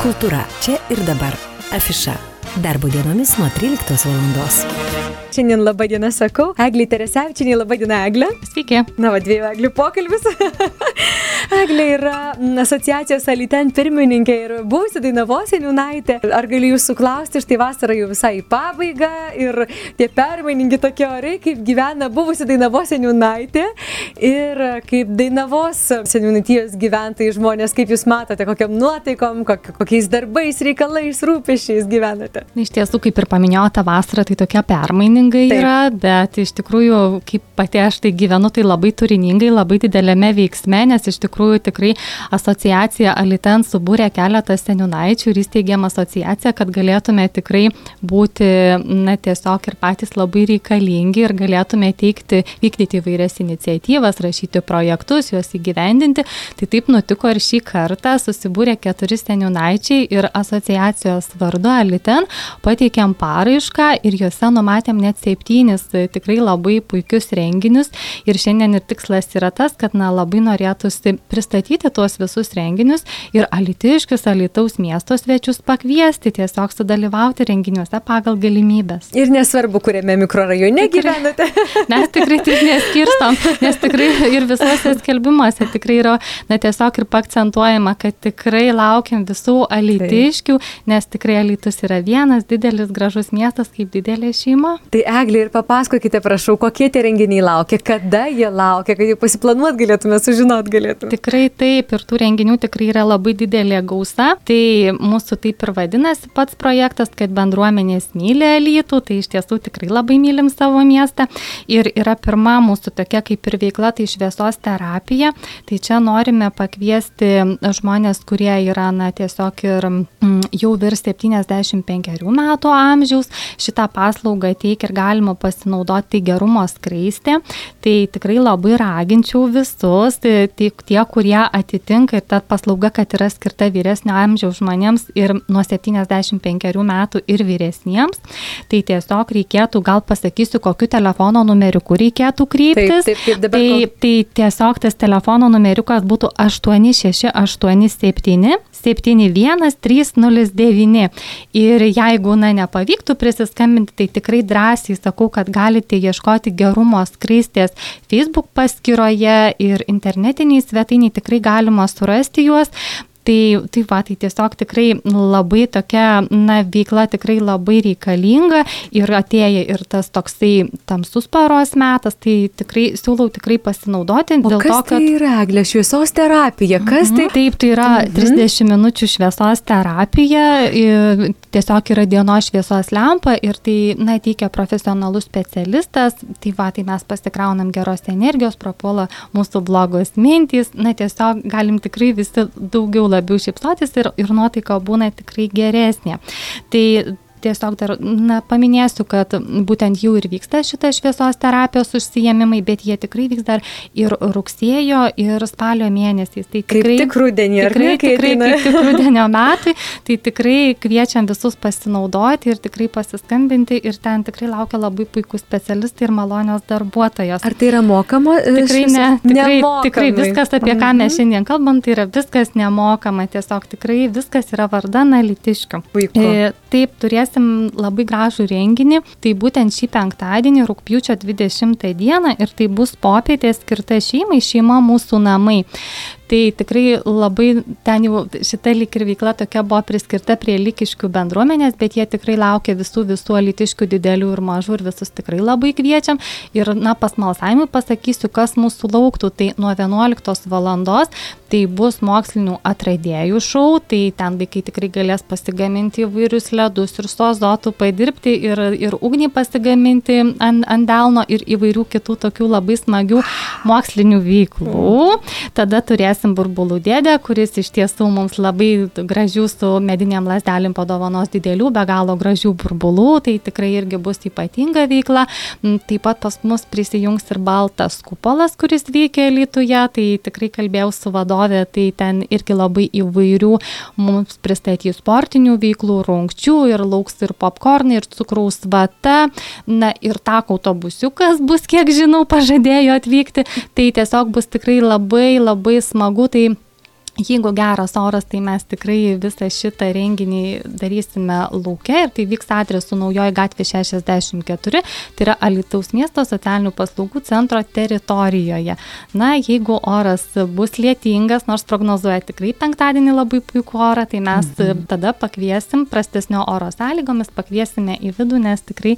Kultūra čia ir dabar. Afiša. Darbo dienomis nuo 13 val. Šiandien laba diena sakau. Eglė Teresevičinė, laba diena Eglė. Sveiki. Na, va, dviejų Eglių pokalbis. Eglė yra asociacijos Aliten pirmininkė ir buvusi Dainavos seniūnaitė. Ar galiu jūsų klausti, štai vasara jau visai į pabaigą ir tie permainingi tokie orai, kaip gyvena buvusi Dainavos seniūnaitė ir kaip Dainavos seniūnaitijos gyventojai žmonės, kaip jūs matote, kokiam nuotaikom, kokiais darbais, reikalais, rūpešiais gyvenate. Na, iš tiesų, kaip ir paminėjote, vasara tai tokia permaininga Taip. yra, bet iš tikrųjų, kaip pati aš tai gyvenu, tai labai turiningai, labai didelėme veiksme, nes iš tikrųjų tikrai asociacija Aliten subūrė keletą seniūnaičių ir įsteigėm asociaciją, kad galėtume tikrai būti, na, tiesiog ir patys labai reikalingi ir galėtume teikti, vykdyti įvairias iniciatyvas, rašyti projektus, juos įgyvendinti. Tai taip nutiko ir šį kartą susibūrė keturi seniūnaičiai ir asociacijos vardu Aliten pateikėm paraišką ir juose numatėm net septynis tikrai labai puikius renginius ir šiandien ir tikslas yra tas, kad na, labai norėtųsi pristatyti tuos visus renginius ir alitiškius, alitaus miesto svečius pakviesti, tiesiog sudalyvauti renginiuose pagal galimybės. Ir nesvarbu, kuriame mikrorajone gyvenate. Mes tikrai taip neskirstom, nes tikrai ir visuose skelbimuose tikrai yra, na tiesiog ir pakcentuojama, kad tikrai laukiam visų alitiškių, nes tikrai alitus yra vienas didelis gražus miestas kaip didelė šeima. Tai Eglė ir papasakokite, prašau, kokie tie renginiai laukia, kada jie laukia, kad jau pasiplanuot galėtume, sužinot galėtume. Tikrai taip, ir tų renginių tikrai yra labai didelė gausa. Tai mūsų taip ir vadinasi pats projektas, kad bendruomenės myli Elytų, tai iš tiesų tikrai labai mylim savo miestą. Ir yra pirma mūsų tokia kaip ir veikla, tai šviesos terapija. Tai čia norime pakviesti žmonės, kurie yra, na, tiesiog ir mm, jau virš 75 metų amžiaus. Šitą paslaugą teikia ir galima pasinaudoti gerumo skraistė. Tai tikrai labai raginčiau visus, tai tik tie, kurie atitinka ir ta paslauga, kad yra skirta vyresnio amžiaus žmonėms ir nuo 75 metų ir vyresniems. Tai tiesiog reikėtų, gal pasakysiu, kokiu telefono numeriuku reikėtų kreiptis. Taip, taip, taip, tai, tai tiesiog tas telefono numeriukas būtų 8687 71309. Ir jeigu, na, nepavyktų prisiskambinti, tai tikrai drąsiai sakau, kad galite ieškoti gerumo skraistės Facebook paskyroje ir internetiniai svetainiai tikrai galima surasti juos. Tai, tai va, tai tiesiog tikrai labai tokia, na, veikla tikrai labai reikalinga ir atėję ir tas toksai tamsus paros metas, tai tikrai siūlau tikrai pasinaudoti. O dėl to, kad... Tai yra eglė šviesos terapija, kas mhm. tai? Taip, tai yra mhm. 30 minučių šviesos terapija, tiesiog yra dienos šviesos lempa ir tai, na, teikia profesionalus specialistas, tai va, tai mes pasikraunam geros energijos, prapuola mūsų blogos mintys, na, tiesiog galim tikrai visi daugiau labiau šypsotis ir, ir nuotaika būna tikrai geresnė. Tai tiesiog dar na, paminėsiu, kad būtent jau ir vyksta šita šviesos terapijos užsijėmimai, bet jie tikrai vyks dar ir rugsėjo, ir spalio mėnesiais. Tai tikrai, kaip tik rudenį, tikrai, ne, tikrai kaip tik rudenio metai, tai tikrai kviečiam visus pasinaudoti ir tikrai pasiskambinti ir ten tikrai laukia labai puikūs specialistai ir malonios darbuotojos. Ar tai yra mokama? E, tikrai ne, tikrai, tikrai viskas, apie ką mes mhm. šiandien kalbam, tai yra viskas nemokama, tiesiog tikrai viskas yra vardan analitiškių. Puiku. E, taip, turės turėsim labai gražų renginį. Tai būtent šį penktadienį, rūpjūčio 20 dieną ir tai bus popietė skirta šeimai, šeima mūsų namai. Tai tikrai labai ten jau šita lik ir veikla tokia buvo priskirta prie likiškių bendruomenės, bet jie tikrai laukia visų visų alitiškių didelių ir mažų ir visus tikrai labai kviečiam. Ir, na, pas malsavimui pasakysiu, kas mūsų lauktų. Tai nuo 11 valandos tai bus mokslinių atradėjų šau, tai ten vaikai tikrai galės pasigaminti įvairius ledus ir su azotu padirbti ir, ir ugnį pasigaminti ant, ant delno ir įvairių kitų tokių labai smagių mokslinių veiklų. Tada turės turėsim burbulų dėdę, kuris iš tiesų mums labai gražių su mediniam lasdelėm padovanos didelių, be galo gražių burbulų, tai tikrai irgi bus ypatinga veikla. Mm, taip pat pas mus prisijungs ir baltas kupolas, kuris veikia Lietuvoje, tai tikrai kalbėjau su vadovė, tai ten irgi labai įvairių mums pristatys sportinių veiklų, rungčių ir lauks ir popkornai, ir cukraus vata, na ir tako autobusiukas bus, kiek žinau, pažadėjo atvykti, tai tiesiog bus tikrai labai labai smagu smagu, tai Jeigu geras oras, tai mes tikrai visą šitą renginį darysime laukia ir tai vyks adresu Naujoji gatvė 64, tai yra Alitaus miesto socialinių paslaugų centro teritorijoje. Na, jeigu oras bus lietingas, nors prognozuoja tikrai penktadienį labai puikų orą, tai mes mhm. tada pakviesim prastesnio oro sąlygomis, pakviesime į vidų, nes tikrai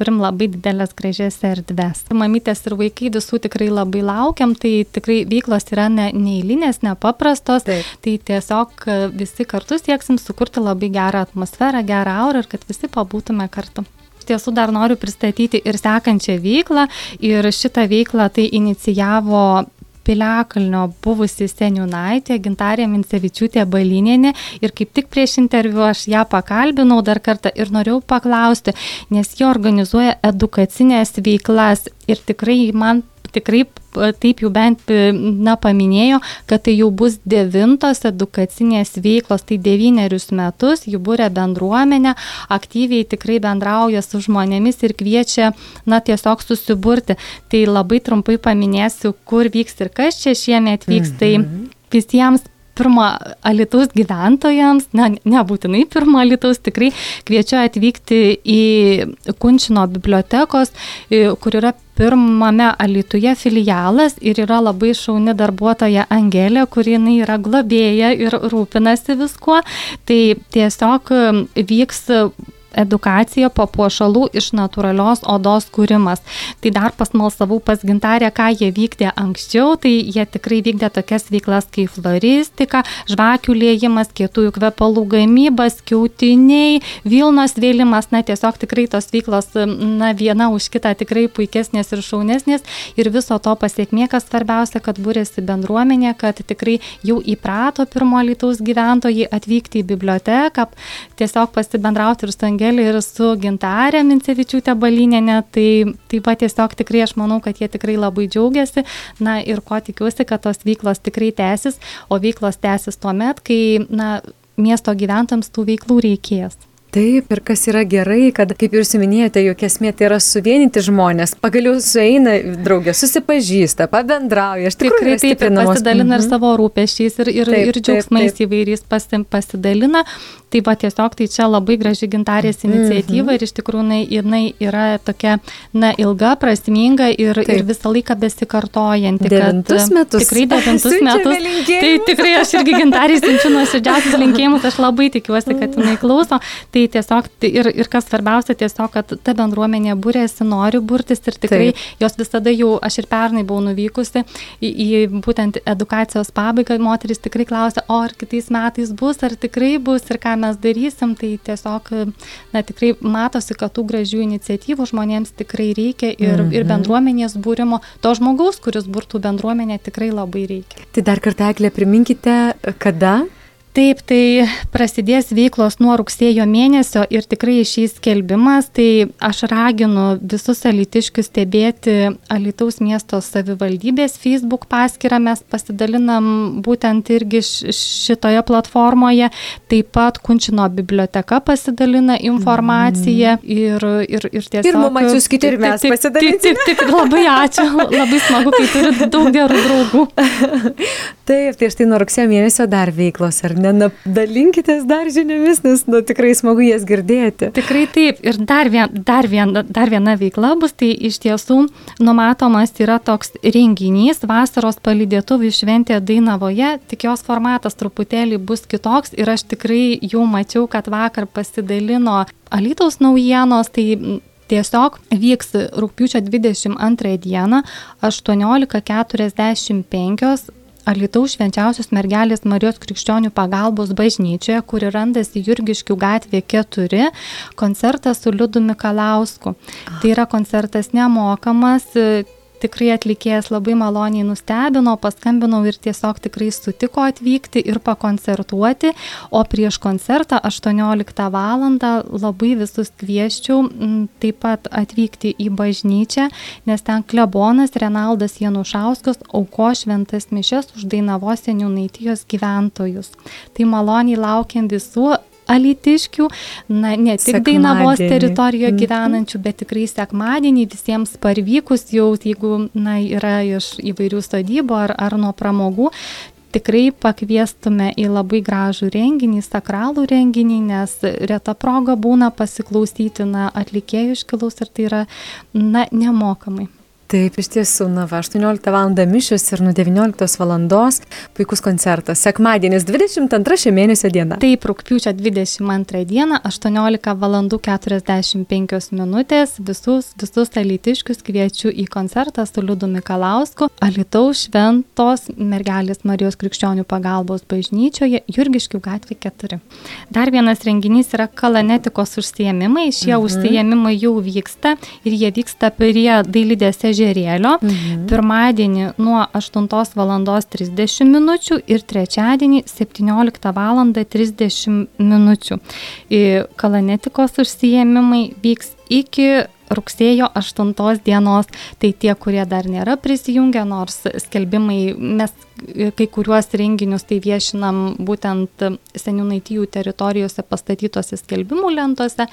turim labai didelės gražias erdves. Mamytės ir vaikai visų tikrai labai laukiam, tai tikrai veiklos yra ne, neįlinės, nepaprastos veiklos. Taip. Tai tiesiog e, visi kartu sieksim sukurti labai gerą atmosferą, gerą aurą ir kad visi pabūtume kartu tiesų dar noriu pristatyti ir sekančią veiklą. Ir šitą veiklą tai inicijavo Piliakalnio buvusi seniūnaitė Gintarė Mincevičiūtė Balinėnė ir kaip tik prieš interviu aš ją pakalbinau dar kartą ir norėjau paklausti, nes jie organizuoja edukacinės veiklas ir tikrai man tikrai taip jau bent na, paminėjo, kad tai jau bus devintos edukacinės veiklos, tai devynerius metus jų būrė bendruomenė, aktyviai tikrai bendrauja su žmonėmis ir kviečia, na, tiesiog susiburti. Tai labai trumpai paminėsiu, kur vyks ir kas čia šiemet vyks. Mhm. Tai visiems pirmo Alitaus gyventojams, na, nebūtinai pirmo Alitaus, tikrai kviečiu atvykti į Kunčino bibliotekos, kur yra pirmame Alituje filialas ir yra labai šauni darbuotoja Angelė, kuri jinai yra globėja ir rūpinasi viskuo. Tai tiesiog vyks edukacija papuošalų iš natūralios odos kūrimas. Tai dar pasmalsavau pas gintarę, ką jie vykdė anksčiau, tai jie tikrai vykdė tokias veiklas kaip floristika, žvakių liejimas, kietųjų kvepalų gamybas, kiautiniai, Vilnos vėlimas, na tiesiog tikrai tos veiklos, na viena už kitą tikrai puikesnės ir šaunesnės. Ir viso to pasiekmė, kas svarbiausia, kad būrėsi bendruomenė, kad tikrai jau įprato pirmo lytaus gyventojai atvykti į biblioteką, tiesiog pasibendrauti ir su Angelė ir su Gintarė Mincevičiūtė Balinėne, tai taip pat tiesiog tikrai aš manau, kad jie tikrai labai džiaugiasi, na ir ko tikiuosi, kad tos veiklos tikrai tęsis, o veiklos tęsis tuo met, kai, na, miesto gyventojams tų veiklų reikės. Taip, ir kas yra gerai, kad, kaip jūs minėjote, juk esmė tai yra suvienyti žmonės, pagaliau sueina draugė, susipažįsta, pabendrauja, aš tikrai taip ir pasidalina ir mhm. savo rūpešiais, ir, ir, taip, ir džiaugsmais taip, taip. įvairiais pasim, pasidalina. Tai va tiesiog tai čia labai graži gintarės mhm. iniciatyva mhm. ir iš tikrųjų jinai, jinai yra tokia, na, ilga, prasminga ir, taip. ir visą laiką besikartojanti. Devintus kad, metus. Tikrai devintus metus. Tai tikrai aš irgi gintarės siunčiu nuoširdžiausius linkėjimus, aš labai tikiuosi, kad jinai klauso. Tai tai tiesiog tai ir, ir kas svarbiausia, tiesiog, kad ta bendruomenė būrėsi, nori burtis ir tikrai Taip. jos visada jau, aš ir pernai buvau nuvykusi į, į būtent edukacijos pabaigą, moteris tikrai klausia, o ar kitais metais bus, ar tikrai bus ir ką mes darysim, tai tiesiog, na tikrai matosi, kad tų gražių iniciatyvų žmonėms tikrai reikia ir, mhm. ir bendruomenės būrimo, to žmogaus, kuris burtų bendruomenę, tikrai labai reikia. Tai dar kartą, Eglė, priminkite, kada Taip, tai prasidės veiklos nuo rugsėjo mėnesio ir tikrai išės skelbimas, tai aš raginu visus alitiškius stebėti Alitaus miesto savivaldybės Facebook paskyrą, mes pasidalinam būtent irgi šitoje platformoje, taip pat Kunčino biblioteka pasidalina informaciją mm. ir, ir, ir tiesiog... Ir mums atsiųskite ir mes pasidalinsime. Taip, taip, taip, labai ačiū, labai smagu, kai turit daug gerų draugų. taip, tai štai nuo rugsėjo mėnesio dar veiklos, ar ne, na, dalinkitės dar žiniomis, nes nu, tikrai smagu jas girdėti. Tikrai taip. Ir dar, vien, dar, vien, dar viena veikla bus, tai iš tiesų numatomas yra toks renginys vasaros palidėtuvių šventė Dainavoje, tik jos formatas truputėlį bus kitoks ir aš tikrai jau mačiau, kad vakar pasidalino Alytaus naujienos, tai Tiesiog vyks rūpiučio 22 dieną 18.45 Alitaus švenčiausios mergelės Marijos krikščionių pagalbos bažnyčioje, kuri randasi Jurgiškių gatvė 4, koncertas su Liudu Mikalausku. Tai yra koncertas nemokamas, tikrai atlikėjas labai maloniai nustebino, paskambinau ir tiesiog tikrai sutiko atvykti ir pakoncertuoti, o prieš koncertą 18 val. labai visus kvieščiau taip pat atvykti į bažnyčią, nes ten klebonas Renaldas Janušauskas auko šventas mišes už Dainavos seniūnaitijos gyventojus. Tai maloniai laukiam visų, alitiškių, na, ne tik Dainavos teritorijoje mhm. gyvenančių, bet tikrai sekmadienį visiems parvykus jau, jeigu na, yra iš įvairių sodybų ar, ar nuo pramogų, tikrai pakviestume į labai gražų renginį, sakralų renginį, nes reta proga būna pasiklausyti na, atlikėjų iškilus ir tai yra na, nemokamai. Taip, iš tiesų, na, va, 18 val. mišios ir nuo 19 val. puikus koncertas. Sekmadienis 22 šio mėnesio diena. Taip, rūpiučio 22 dieną, 18 val. 45 minutės. Visus, visus alitiškius kviečiu į koncertą su Liudu Mikalausku, Alitaus Šventos mergelės Marijos krikščionių pagalbos bažnyčioje, Jurgiškių gatvė 4. Dar vienas renginys yra kalanetikos užsiemimai. Šie mhm. užsiemimai jau vyksta ir jie vyksta prie dailidės ežerė ežerėlio. Mhm. Pirmadienį nuo 8 val. 30 min. ir trečiadienį 17 val. 30 min. Kalanetikos užsijėmimai vyks iki rugsėjo 8 dienos. Tai tie, kurie dar nėra prisijungę, nors skelbimai, mes kai kuriuos renginius tai viešinam būtent seniūnaitijų teritorijose pastatytose skelbimų lentose,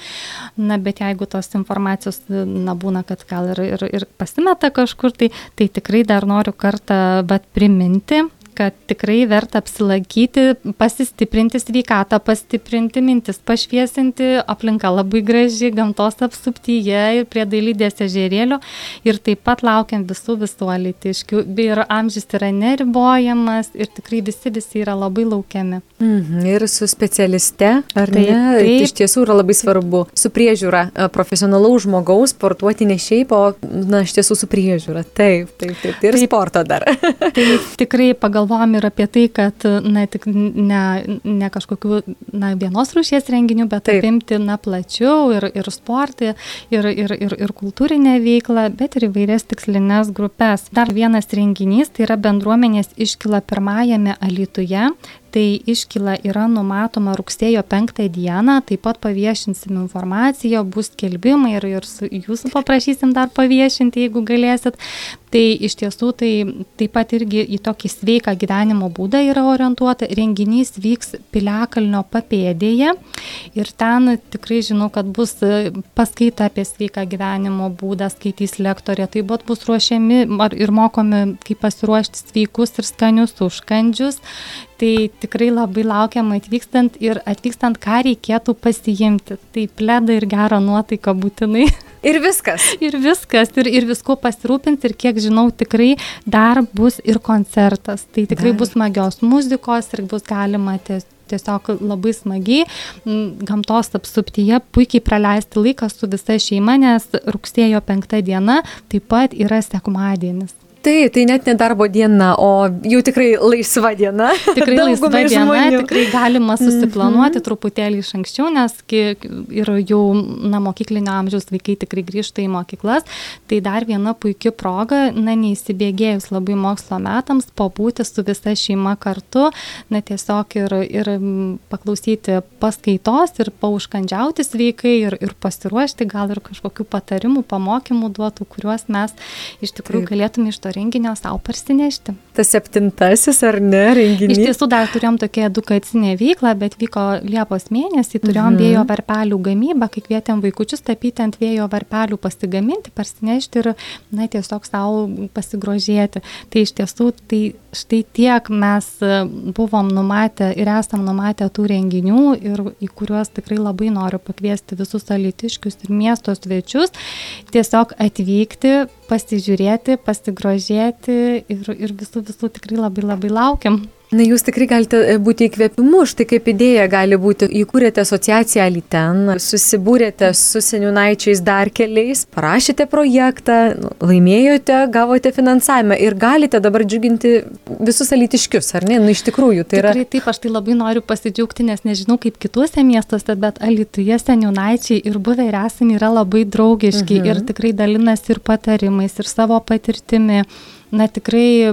na, bet jeigu tos informacijos, na, būna, kad gal ir, ir, ir pasimeta kažkur, tai, tai tikrai dar noriu kartą, bet priminti, kad tikrai verta apsilankyti, pasistiprinti sveikatą, pastiprinti mintis, pašviesinti, aplinka labai graži, gamtos apsuptyje ir prie dailydės ežerėlio. Ir taip pat laukiam visų visuolitiškių. Ir amžius yra neribojamas ir tikrai visi visi yra labai laukiami. Mhm, ir su specialiste, ar taip, ne? Taip. Iš tiesų yra labai svarbu. Su priežiūra, e, profesionalaus žmogaus, sportuoti ne šiaip, o, na, iš tiesų su priežiūra. Taip, taip, taip. Ir taip, sporto dar. taip, tikrai pagal galvojam ir apie tai, kad na, tik ne, ne kažkokių na, vienos rūšies renginių, bet Taip. apimti na, plačiau ir, ir sportį, ir, ir, ir, ir kultūrinę veiklą, bet ir įvairias tikslinės grupės. Dar vienas renginys tai yra bendruomenės iškyla pirmajame Alituje tai iškyla yra numatoma rugsėjo 5 dieną, taip pat paviešinsim informaciją, bus skelbimai ir, ir jūsų paprašysim dar paviešinti, jeigu galėsit. Tai iš tiesų tai taip pat irgi į tokį sveiką gyvenimo būdą yra orientuota. Renginys vyks Piliakalnio papėdėje ir ten tikrai žinau, kad bus paskaita apie sveiką gyvenimo būdą, skaitys lektorė, taip pat bus ruošiami ir mokomi, kaip pasiruošti sveikus ir skanius užkandžius tai tikrai labai laukiam atvykstant ir atvykstant, ką reikėtų pasiimti. Tai pleda ir gerą nuotaiką būtinai. Ir viskas. ir viskas, ir, ir visko pasirūpinti, ir kiek žinau, tikrai dar bus ir koncertas. Tai tikrai dar. bus smagios muzikos ir bus galima tiesiog tiesiog labai smagiai gamtos apsuptyje puikiai praleisti laiką su visa šeima, nes rugsėjo penktą diena taip pat yra sekmadienis. Taip, tai net ne darbo diena, o jau tikrai laisva diena. Tikrai laisva diena, žmonių. tikrai galima susiplanuoti mm -hmm. truputėlį iš anksčiau, nes ir jau na, mokyklinio amžiaus vaikai tikrai grįžta į mokyklas. Tai dar viena puikia proga, na, neįsibėgėjus labai mokslo metams, pabūti su visa šeima kartu, na, tiesiog ir, ir paklausyti paskaitos ir pauškandžiauti sveikai ir, ir pasiruošti, gal ir kažkokių patarimų, pamokymų duotų, kuriuos mes iš tikrųjų Taip. galėtume iš to renginio savo parsinešti. Tas septintasis ar ne renginys? Iš tiesų dar turėjom tokią edukacinę veiklą, bet vyko Liepos mėnesį, turėjom mhm. vėjo varpelių gamybą, kai kvietėm vaikučius tapyti ant vėjo varpelių pasigaminti, parsinešti ir, na, tiesiog savo pasigrožėti. Tai iš tiesų, tai štai tiek mes buvom numatę ir esam numatę tų renginių ir į kuriuos tikrai labai noriu pakviesti visus alitiškius ir miesto svečius, tiesiog atvykti, pasižiūrėti, pasigrožėti ir, ir visų visų tikrai labai labai laukiam. Na, jūs tikrai galite e, būti įkvėpimu, štai kaip idėja gali būti, įkūrėte asociaciją Aliten, susibūrėte su seniunaičiais dar keliais, parašėte projektą, laimėjote, gavote finansavimą ir galite dabar džiuginti visus alitiškius, ar ne? Na, nu, iš tikrųjų, tai yra. Tikrai taip, aš tai labai noriu pasidžiaugti, nes nežinau kaip kituose miestuose, bet Alituje seniunaičiai ir buvę ir esami yra labai draugiški mhm. ir tikrai dalinasi ir patarimais, ir savo patirtimi na tikrai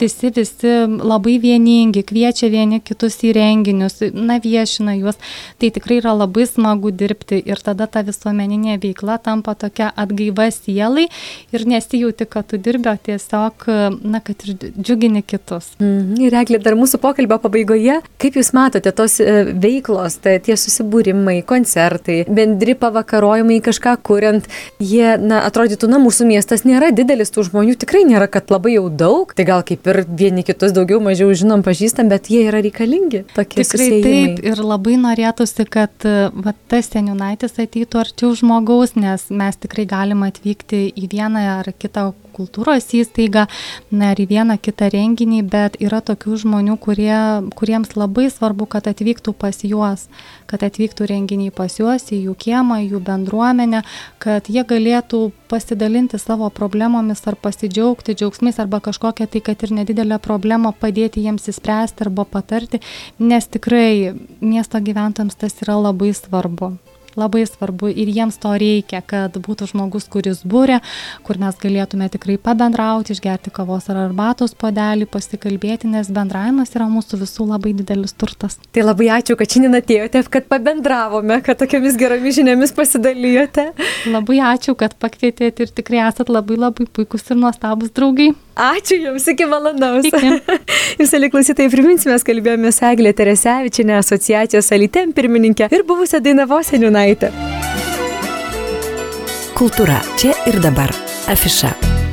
visi, visi labai vieningi, kviečia vieni kitus į renginius, na viešina juos. Tai tikrai yra labai smagu dirbti ir tada ta visuomeninė veikla tampa tokia atgaiva sielai ir nesijauti, kad tu dirbi, o tiesiog, na, kad ir džiugini kitus. Mhm. Ir Eglė, dar mūsų pokalbio pabaigoje, kaip Jūs matote tos e, veiklos, tai tie susibūrimai, koncertai, bendri pavakarojimai kažką kuriant, jie, na, atrodytų, na, mūsų miestas nėra didelis, tų žmonių tikrai nėra, kad labai jau daug, tai gal kaip ir vieni kitus daugiau mažiau žinom, pažįstam, bet jie yra reikalingi. Tikrai susijimai. taip ir labai norėtųsi, kad va, tas seniunaitis ateitų arčiau žmogaus, nes mes tikrai galime atvykti į vieną ar kitą kultūros įstaigą, na ir į vieną kitą renginį, bet yra tokių žmonių, kurie, kuriems labai svarbu, kad atvyktų pas juos, kad atvyktų renginiai pas juos, į jų kiemą, į jų bendruomenę, kad jie galėtų pasidalinti savo problemomis ar pasidžiaugti džiaugsmais arba kažkokią tai, kad ir nedidelę problemą padėti jiems įspręsti arba patarti, nes tikrai miesto gyventojams tas yra labai svarbu labai svarbu ir jiems to reikia, kad būtų žmogus, kuris būrė, kur mes galėtume tikrai pabendrauti, išgerti kavos ar arbatos podelį, pasikalbėti, nes bendravimas yra mūsų visų labai didelis turtas. Tai labai ačiū, kad šiandien atėjote, kad pabendravome, kad tokiamis geromis žiniomis pasidalijote. Labai ačiū, kad pakvietėte ir tikrai esat labai labai puikus ir nuostabus draugai. Ačiū Jums, iki malonaus. Jūs, klausytojai, priminsime, kalbėjome su Eglė Teresevičinė, asociacijos Alitėm pirmininkė ir buvusią Dainavos seniūnaitę. Kultūra čia ir dabar. Afiša.